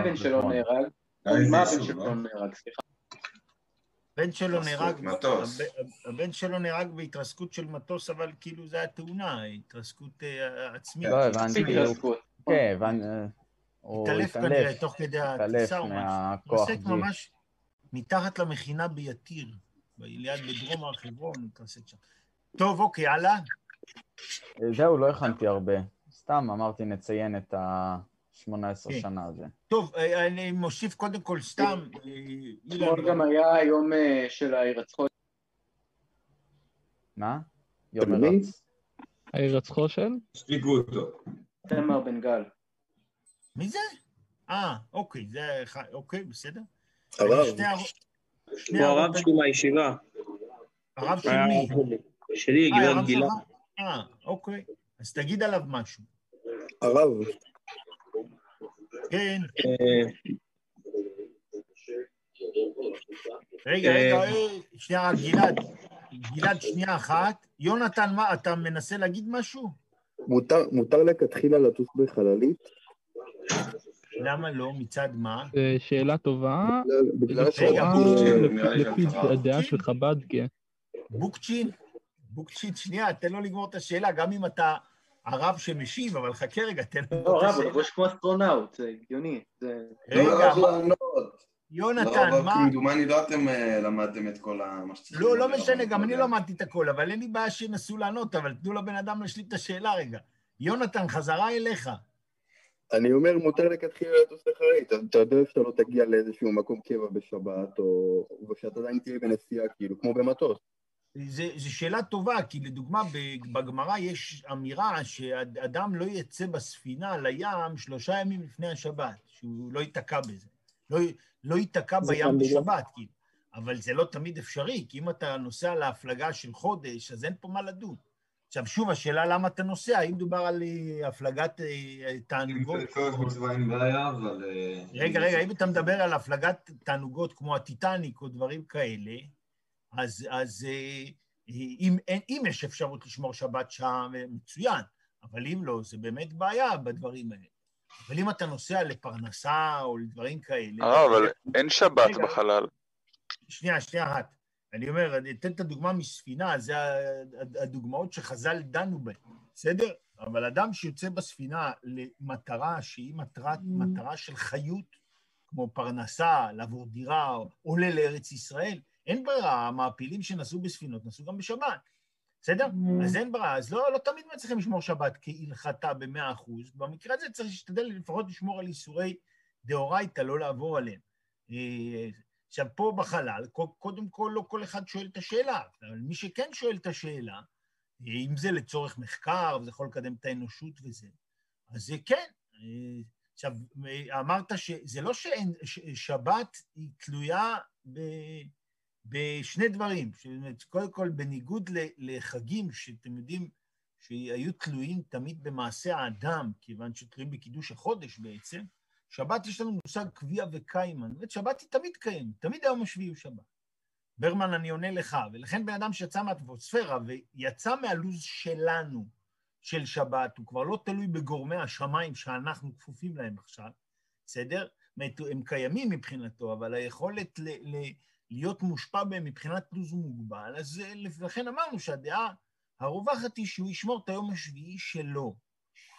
הבן שלו נהרג? מה הבן שלו נהרג? סליחה. הבן שלו נהרג, מטוס. הב- הבן שלו נהרג בהתרסקות של מטוס, אבל כאילו זה היה תאונה, התרסקות אה, עצמית. לא הבנתי, הוא- התרסקות. כן, הבנתי, הוא התעלף כנראה תוך כדי הטיסה או משהו. מהכוח התרסק G. ממש מתחת למכינה ביתיר, ליד בדרום הר חברון, הוא התרסק שם. טוב, אוקיי, הלאה. זהו, לא הכנתי הרבה. סתם אמרתי נציין את ה-18 כן. שנה הזה. טוב, אה, אני מוסיף קודם כל סתם, אה, אתמול אילן, גם היה היום אה, של ההירצחות. מה? יום? מרץ. ההירצחו של? השתיקו אותו. תמר בן גל. מי זה? אה, אוקיי, זה אחד, אוקיי, בסדר. הרב, הוא הרב שלי מהישיבה. הרב של מי? שלי. שלי, גברת גילה. אה, אוקיי. אז תגיד עליו משהו. הרב, כן. רגע, אה, רגע, אה, שנייה, גלעד. גלעד, שנייה אחת. יונתן, מה, אתה מנסה להגיד משהו? מותר- מותר לכתחילה לטוס בחללית? למה לא? מצד מה? שאלה טובה. לפי-. הדעה של חב"ד, כן. בוקצ'ין? בוקצ'ין, שנייה, תן לו לגמור את השאלה, גם אם אתה הרב שמשיב, אבל חכה רגע, תן לו לא, לגמור את רב, הוא. לבוש כמו אסטרונאוט, זה הגיוני. רגע, לא, מה- לא לענות. יונתן, לא, מה... כמדומני לא אתם למדתם את כל מה שצריכים. לא, לא משנה, גם אני. לא למדתי את הכל, אבל אין לי בעיה שינסו לענות, אבל תנו לבן אדם להשלים את השאלה רגע. יונתן, חזרה אליך. אני אומר, מותר לכתחילה לטוס לחללית. אתה- אתה יודע שאתה לא תגיע לאיזשהו מקום קבע בשבת, או ושאתה עדיין תהיה בנסיעה, כאילו, כמו במטוס. זו שאלה טובה, כי לדוגמה, בגמרא יש אמירה שאדם לא יצא בספינה לים שלושה ימים לפני השבת, שהוא לא ייתקע בזה. לא, לא ייתקע בים בשבת, כאילו. אבל זה לא תמיד אפשרי, כי אם אתה נוסע להפלגה של חודש, אז אין פה מה לדון. עכשיו, שוב, השאלה למה אתה נוסע, האם מדובר על אה, הפלגת אה, תענוגות? לצורך מצווה אין בעיה, אבל... אה, רגע, רגע, אם אתה מדבר על הפלגת תענוגות כמו הטיטניק או דברים כאלה, אז, אז אה, אם, אין, אם יש אפשרות לשמור שבת שם, אה, מצוין, אבל אם לא, זה באמת בעיה בדברים האלה. אבל אם אתה נוסע לפרנסה או לדברים כאלה... אה, אבל אין שבת רגע. בחלל. שנייה, שנייה אחת. אני אומר, אני אתן את הדוגמה מספינה, זה הדוגמאות שחז"ל דנו בהן, בסדר? אבל אדם שיוצא בספינה למטרה שהיא מטרת, מטרה של חיות, כמו פרנסה, לעבור דירה, עולה לארץ ישראל, אין ברירה, המעפילים שנסעו בספינות נסעו גם בשבת, בסדר? אז אין ברירה, אז לא, לא תמיד מצליחים לשמור שבת כהלכתה במאה אחוז, במקרה הזה צריך להשתדל לפחות לשמור על איסורי דאורייתא, לא לעבור עליהם. אה, עכשיו, פה בחלל, קודם כל לא כל אחד שואל את השאלה, אבל מי שכן שואל את השאלה, אם זה לצורך מחקר, וזה יכול לקדם את האנושות וזה, אז זה כן. עכשיו, אמרת שזה לא שאין, שבת היא תלויה ב, בשני דברים. קודם כל, בניגוד לחגים, שאתם יודעים שהיו תלויים תמיד במעשה האדם, כיוון שתלויים בקידוש החודש בעצם, שבת יש לנו מושג קביע וקיימן. זאת שבת היא תמיד קיימת, תמיד היום השביעי הוא שבת. ברמן, אני עונה לך, ולכן בן אדם שיצא מהאטמוספירה ויצא מהלו"ז שלנו, של שבת, הוא כבר לא תלוי בגורמי השמיים שאנחנו כפופים להם עכשיו, בסדר? הם קיימים מבחינתו, אבל היכולת ל- ל- להיות מושפע בהם מבחינת לו"ז מוגבל, אז לכן אמרנו שהדעה הרווחת היא שהוא ישמור את היום השביעי שלו.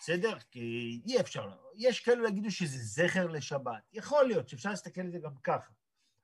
בסדר? כי אי אפשר, יש כאלו יגידו שזה זכר לשבת. יכול להיות שאפשר להסתכל על זה גם ככה,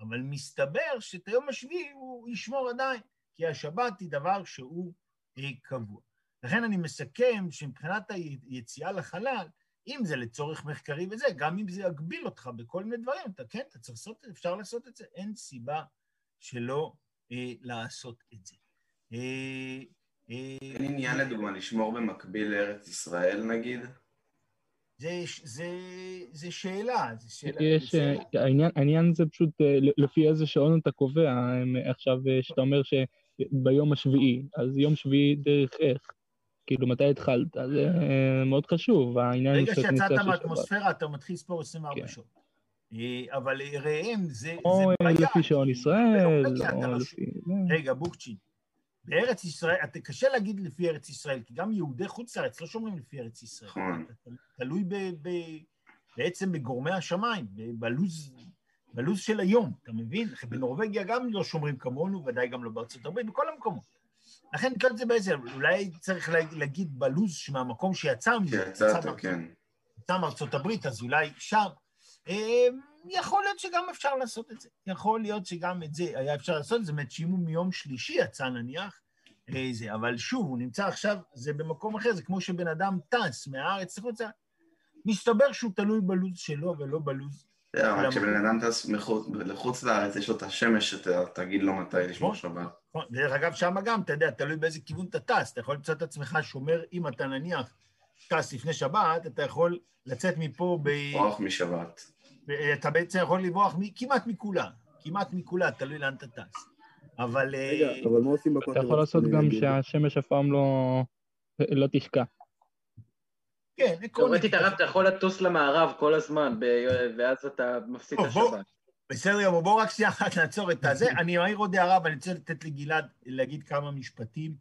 אבל מסתבר שאת היום השביעי הוא ישמור עדיין, כי השבת היא דבר שהוא אה, קבוע. לכן אני מסכם שמבחינת היציאה לחלל, אם זה לצורך מחקרי וזה, גם אם זה יגביל אותך בכל מיני דברים, אתה כן, אתה צריך לעשות את זה, אפשר לעשות את זה, אין סיבה שלא אה, לעשות את זה. אה, אין עניין לדוגמה לשמור במקביל לארץ ישראל נגיד? זה, זה, זה שאלה, זה שאלה. יש, זה... העניין, העניין זה פשוט לפי איזה שעון אתה קובע, עכשיו שאתה אומר שביום השביעי, אז יום שביעי דרך איך? כאילו, מתי התחלת? זה מאוד חשוב, העניין רגע שיצאת מהאטמוספירה, אתה מתחיל לספור 24 כן. שעות. אבל ראם, זה, בעיה. או לפי שעון ישראל, או לא לפי... רגע, בוקצ'ין. בארץ ישראל, אתה קשה להגיד לפי ארץ ישראל, כי גם יהודי חוץ לארץ לא שומרים לפי ארץ ישראל. נכון. תלוי ב, ב, בעצם בגורמי השמיים, בלוז, בלוז של היום, אתה מבין? בנורבגיה גם לא שומרים כמונו, ודאי גם לא בארצות הברית, בכל המקומות. לכן את זה באיזה, אולי צריך לה- להגיד בלוז שמהמקום שיצא מזה, שיצאת, כן. יצא מארצות הברית, אז אולי שם. אה, יכול להיות שגם אפשר לעשות את זה. יכול להיות שגם את זה היה אפשר לעשות, זאת אומרת שאם הוא מיום שלישי יצא נניח, אה, זה, אבל שוב, הוא נמצא עכשיו, זה במקום אחר, זה כמו שבן אדם טס מהארץ לחוצה. מסתבר שהוא תלוי בלו"ז שלו ולא בלו"ז. זהו, למה? רק כשבן אדם טס לחוץ לארץ, יש לו את השמש שתגיד לו מתי לשמור נכון. שבת. נכון? דרך אגב, שם גם, אתה יודע, תלוי באיזה כיוון אתה טס. אתה יכול למצוא את עצמך שומר, אם אתה נניח טס לפני שבת, אתה יכול לצאת מפה ב... ברוח משבת. אתה בעצם יכול לברוח מ- כמעט מכולה, כמעט מכולה, תלוי לאן אתה טס. אבל... אה, רגע, אבל מה עושים בכותל? אתה יכול לעשות גם. שהשמש אף פעם לא, לא תשקע. כן, עקרונית. תאורטית הרב, אתה יכול לטוס למערב כל הזמן, ב- ואז אתה מפסיד את. השבת. בסדר גמור, בואו רק שנייה אחת נעצור את הזה. אני מעיר עוד הערה, ואני רוצה לתת לגלעד להגיד כמה משפטים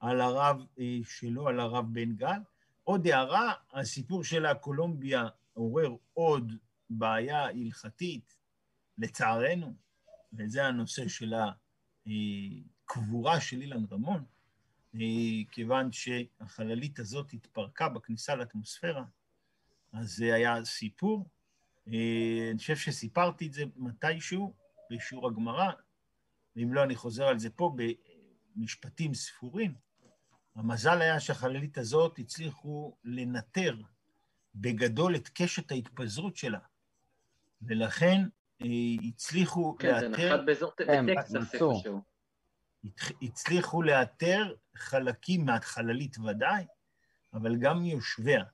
על הרב אה, שלו, על הרב בן גל. עוד הערה, הסיפור של הקולומביה עורר עוד בעיה הלכתית, לצערנו, וזה הנושא של הקבורה של אילן רמון, אה, כיוון שהחללית הזאת התפרקה בכניסה לאטמוספירה, אז זה היה סיפור. אה, אני חושב שסיפרתי את זה מתישהו בשיעור הגמרא, ואם לא, אני חוזר על זה פה במשפטים ספורים. המזל היה שהחללית הזאת הצליחו לנטר בגדול את קשת ההתפזרות שלה, ולכן אה, הצליחו כן, זה לאתר, נחת באזור כן, בטקסס מצאו. איפשהו. הצ- הצליחו לאתר חלקים מהחללית ודאי, אבל גם מיושביה.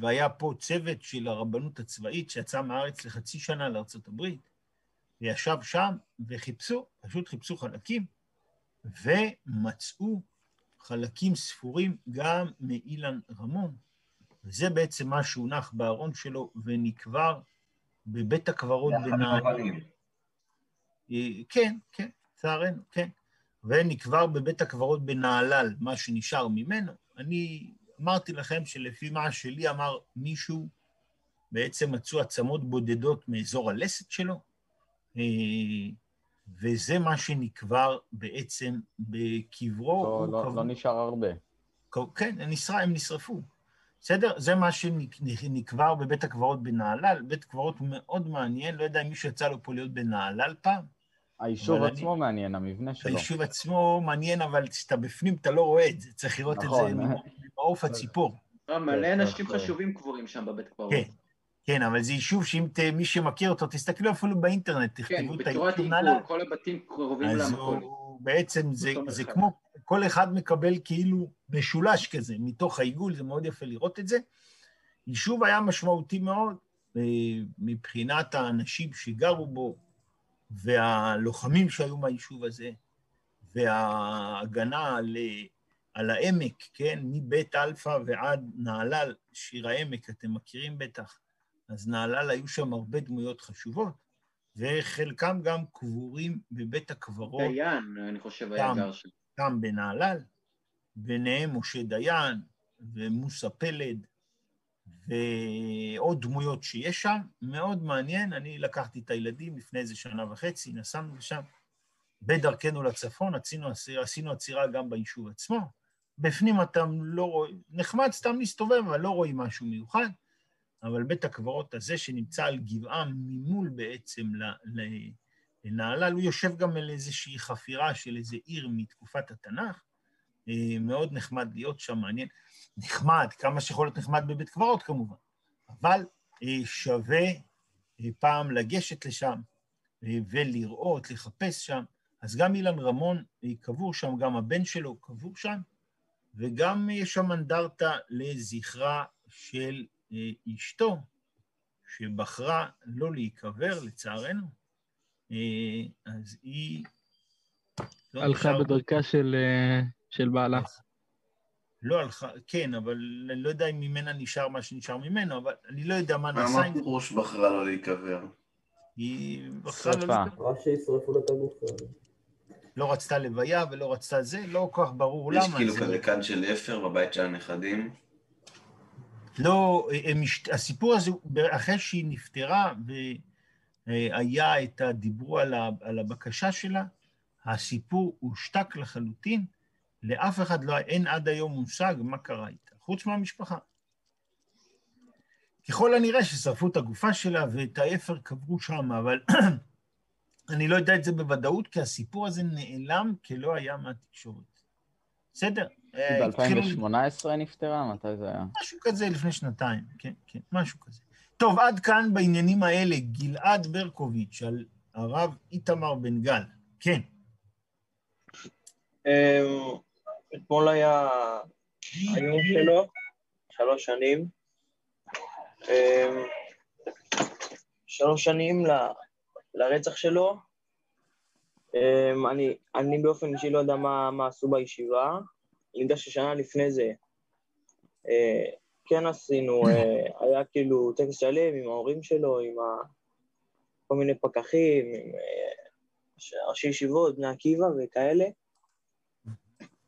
והיה פה צוות של הרבנות הצבאית שיצא מהארץ לחצי שנה לארצות הברית, וישב שם וחיפשו, פשוט חיפשו חלקים, ומצאו חלקים ספורים גם מאילן רמון. וזה בעצם מה שהונח בארון שלו ונקבר בבית הקברות בנעלין. אה, כן, כן, לצערנו, כן. ונקבר בבית הקברות בנהלל, מה שנשאר ממנו. אני אמרתי לכם שלפי מה שלי אמר מישהו, בעצם מצאו עצמות בודדות מאזור הלסת שלו, אה, וזה מה שנקבר בעצם בקברו. לא, לא, קבור- לא נשאר הרבה. כן, הם נשרף, הם נשרפו. בסדר? זה מה שנקבר בבית הקברות בנהלל, בית קברות מאוד מעניין, לא יודע אם מישהו יצא לו פה להיות בנהלל פעם. היישוב עצמו מעניין, המבנה שלו. היישוב עצמו מעניין, אבל כשאתה בפנים אתה לא רואה את זה, צריך לראות את נכון. זה ממעוף הציפור. אה, מלא כן, אנשים צריך, חשובים קבורים שם בבית קברות. כן, כן, אבל זה יישוב שאם ת- מי שמכיר אותו, תסתכלו אפילו באינטרנט, כן, תכתבו את היישוב נהלל. עיגול, כל הבתים קרובים אז למקום. הוא בעצם, זה, זה. כמו, כל אחד מקבל כאילו משולש כזה, מתוך העיגול, זה מאוד יפה לראות את זה. יישוב היה משמעותי מאוד אה, מבחינת האנשים שגרו בו, והלוחמים שהיו מהיישוב הזה, וההגנה על, העמק, כן, מבית אלפא ועד נהלל, שיר העמק, אתם מכירים בטח. אז נהלל היו שם הרבה דמויות חשובות, וחלקם גם קבורים בבית הקברות. דיין, אני חושב, היה. גר שם. גם בנהלל, ביניהם משה דיין ומוסה פלד ועוד דמויות שיש שם, מאוד מעניין. אני לקחתי את הילדים לפני איזה שנה וחצי, נסענו לשם. בדרכנו לצפון עשינו, עשינו עצירה גם ביישוב עצמו. בפנים אתה לא רואה, נחמד סתם להסתובב, אבל לא רואים משהו מיוחד. אבל בית הקברות הזה שנמצא על גבעה ממול בעצם לנהלל, הוא יושב גם על איזושהי חפירה של איזה עיר מתקופת התנ"ך. אה, מאוד נחמד להיות שם, מעניין. נחמד, כמה שיכול להיות נחמד בבית קברות כמובן, אבל אה, שווה אה, פעם לגשת לשם ולראות, לחפש שם. אז גם אילן רמון קבור שם, גם הבן שלו קבור שם, וגם יש שם אנדרטה לזכרה של אה, אשתו, שבחרה לא להיקבר, לצערנו. אה, אז היא... לא הלכה נשאר- בדרכה של, אה, של בעלה. לא הלכה, כן, אבל אני לא יודע אם ממנה נשאר מה שנשאר ממנו, אבל אני לא יודע מה נעשה עם זה. פירוש בחרה לא להיקבר? היא בחרה לא, שרפה. להיקבר. רק שישרפו לו את הגוף. לא רצתה לוויה ולא רצתה זה, לא כל כך ברור יש למה. כאילו זה- כזה כד של אפר בבית של הנכדים. לא, הסיפור הזה, אחרי שהיא נפטרה והיה את הדיבור על הבקשה שלה, הסיפור הושתק לחלוטין, לאף אחד לא, אין עד היום מושג מה קרה איתה, חוץ מהמשפחה. ככל הנראה ששרפו את הגופה שלה ואת האפר קברו שם, אבל אני לא יודע את זה בוודאות, כי הסיפור הזה נעלם כלא היה מהתקשורת. בסדר? אה, התחילו- ב-2018 נפטרה? מתי זה היה? משהו כזה לפני שנתיים, כן, כן, משהו כזה. טוב, עד כאן בעניינים האלה, גלעד ברקוביץ' על הרב איתמר בן גל. כן, אמ, אתמול היה היום שלו, שלוש שנים. אמ, שלוש שנים לרצח שלו. אמ, אני, אני באופן אישי לא יודע מה, מה עשו בישיבה. אני יודע ששנה לפני זה אה, כן עשינו, אה, היה כאילו טקס שלם עם ההורים שלו, עם ה... כל מיני פקחים, עם אה, ראשי ישיבות, בני עקיבא וכאלה.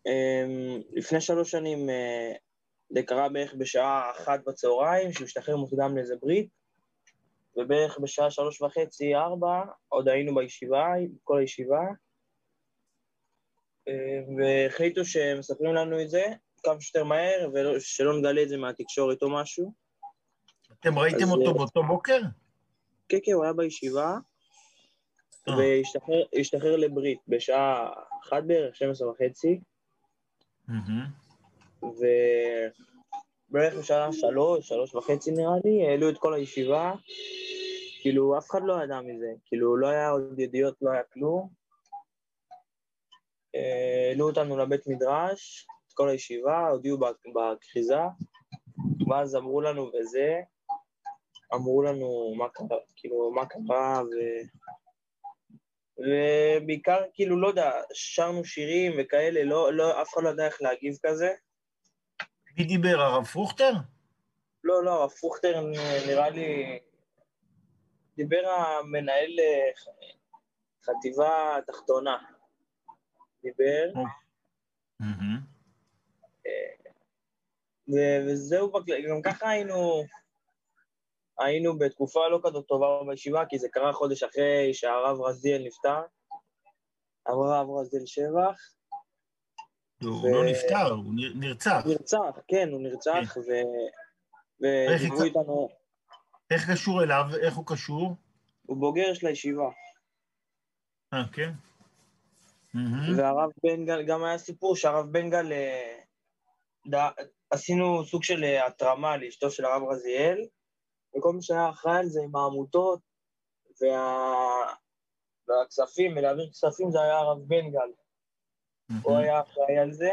אמ, לפני שלוש שנים זה קרה בערך בשעה אחת בצהריים, שהוא השתחרר מוקדם לאיזה ברית, ובערך בשעה שלוש וחצי, ארבע, עוד היינו בישיבה, כל הישיבה, אה, והחליטו שמספרים לנו את זה כמה שיותר מהר, ושלא נגלה את זה מהתקשורת או משהו. אתם ראיתם אז, אותו אה, באותו בוקר? כן, כן, הוא היה בישיבה, אה. והשתחרר השתחרר לברית בשעה אחת בערך, 12 וחצי, מהמם. ובערך בשעה שלוש, שלוש וחצי נראה לי, העלו את כל הישיבה, כאילו אף אחד לא ידע מזה, כאילו לא היה עוד ידיעות, לא היה כלום. העלו אותנו לבית מדרש, את כל הישיבה, הודיעו בכ- בכריזה, ואז אמרו לנו וזה, אמרו לנו מה קרה, כאילו מה קרה, ו... ובעיקר, כאילו, לא יודע, שרנו שירים וכאלה, לא, לא, אף אחד לא יודע איך להגיב כזה. מי דיבר, הרב פרוכטר? לא, לא, הרב פוכטר נ- נראה לי... דיבר המנהל אה, חטיבה תחתונה. דיבר, מהמם. ו- וזהו, גם ככה היינו... היינו בתקופה לא כזאת טובה בישיבה, כי זה קרה חודש אחרי שהרב רזיאל נפטר. הרב רזיאל שבח. הוא ו- לא נפטר, הוא נר- נרצח. נרצח, כן, הוא נרצח, ו... איך ודיברו איתנו, איך קשור אליו? איך הוא קשור? הוא בוגר של הישיבה. אה, כן? והרב בן גל, גם היה סיפור שהרב בן גל, אה, עשינו סוג של אה, התרמה לאשתו של הרב רזיאל, וכל מי שהיה אחראי על זה עם העמותות וה... והכספים, ולהעביר כספים זה היה הרב בן גל, הוא. היה אחראי על זה.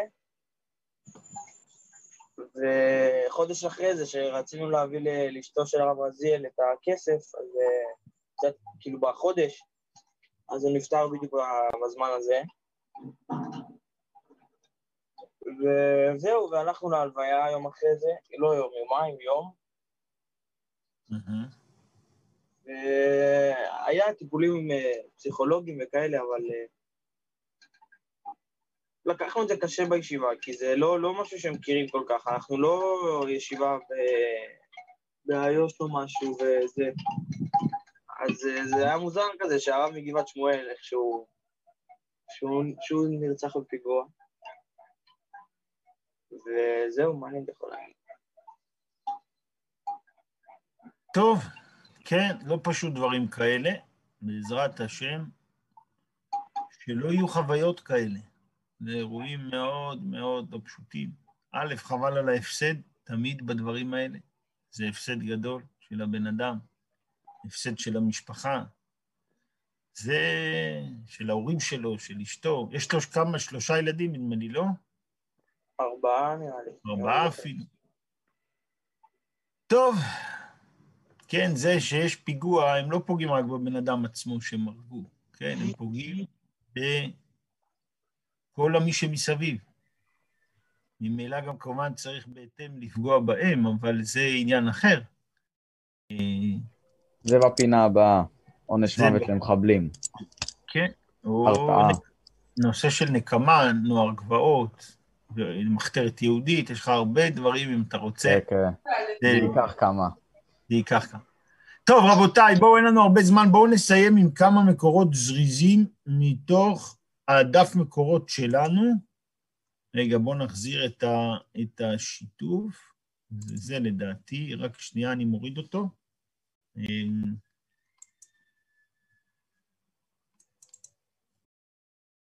וחודש אחרי זה, שרצינו להביא לאשתו של הרב רזיאל את הכסף, אז אה, קצת, כאילו בחודש, אז הוא נפטר בדיוק בזמן הזה. וזהו, והלכנו להלוויה יום אחרי זה, לא יום, יומיים, יום. והיה טיפולים אה, פסיכולוגים וכאלה, אבל אה, לקחנו את זה קשה בישיבה, כי זה לא, לא משהו שהם מכירים כל כך, אנחנו לא ישיבה ב- באיו"ש או משהו וזה. אז זה היה מוזר כזה שהרב מגבעת שמואל, איכשהו, שהוא, שהוא נרצח בפיגוע. וזהו, מה אני יכול להגיד? טוב, כן, לא פשוט דברים כאלה, בעזרת השם, שלא יהיו חוויות כאלה. זה אירועים מאוד מאוד לא פשוטים. א', חבל על ההפסד, תמיד בדברים האלה. זה הפסד גדול של הבן אדם, הפסד של המשפחה, זה של ההורים שלו, של אשתו. יש לו כמה, שלושה ילדים, נדמה לי, לא? ארבעה נראה לי. ארבעה אפילו. טוב, כן, זה שיש פיגוע, הם לא פוגעים רק בבן אדם עצמו שהם הרגו, כן, הם פוגעים בכל המי שמסביב. ממילא גם כמובן צריך בהתאם לפגוע בהם, אבל זה עניין אחר. זה בפינה הבאה, עונש מוות ב- למחבלים. כן, או הרתעה. נושא של נקמה, נוער גבעות, מחתרת יהודית, יש לך הרבה דברים אם אתה רוצה. כן, כן. זה ייקח כמה. זה ייקח כמה. טוב, רבותיי, בואו, אין לנו הרבה זמן, בואו נסיים עם כמה מקורות זריזים מתוך הדף מקורות שלנו. רגע, בואו נחזיר את, ה, את השיתוף. זה, זה לדעתי, רק שנייה, אני מוריד אותו. אמ,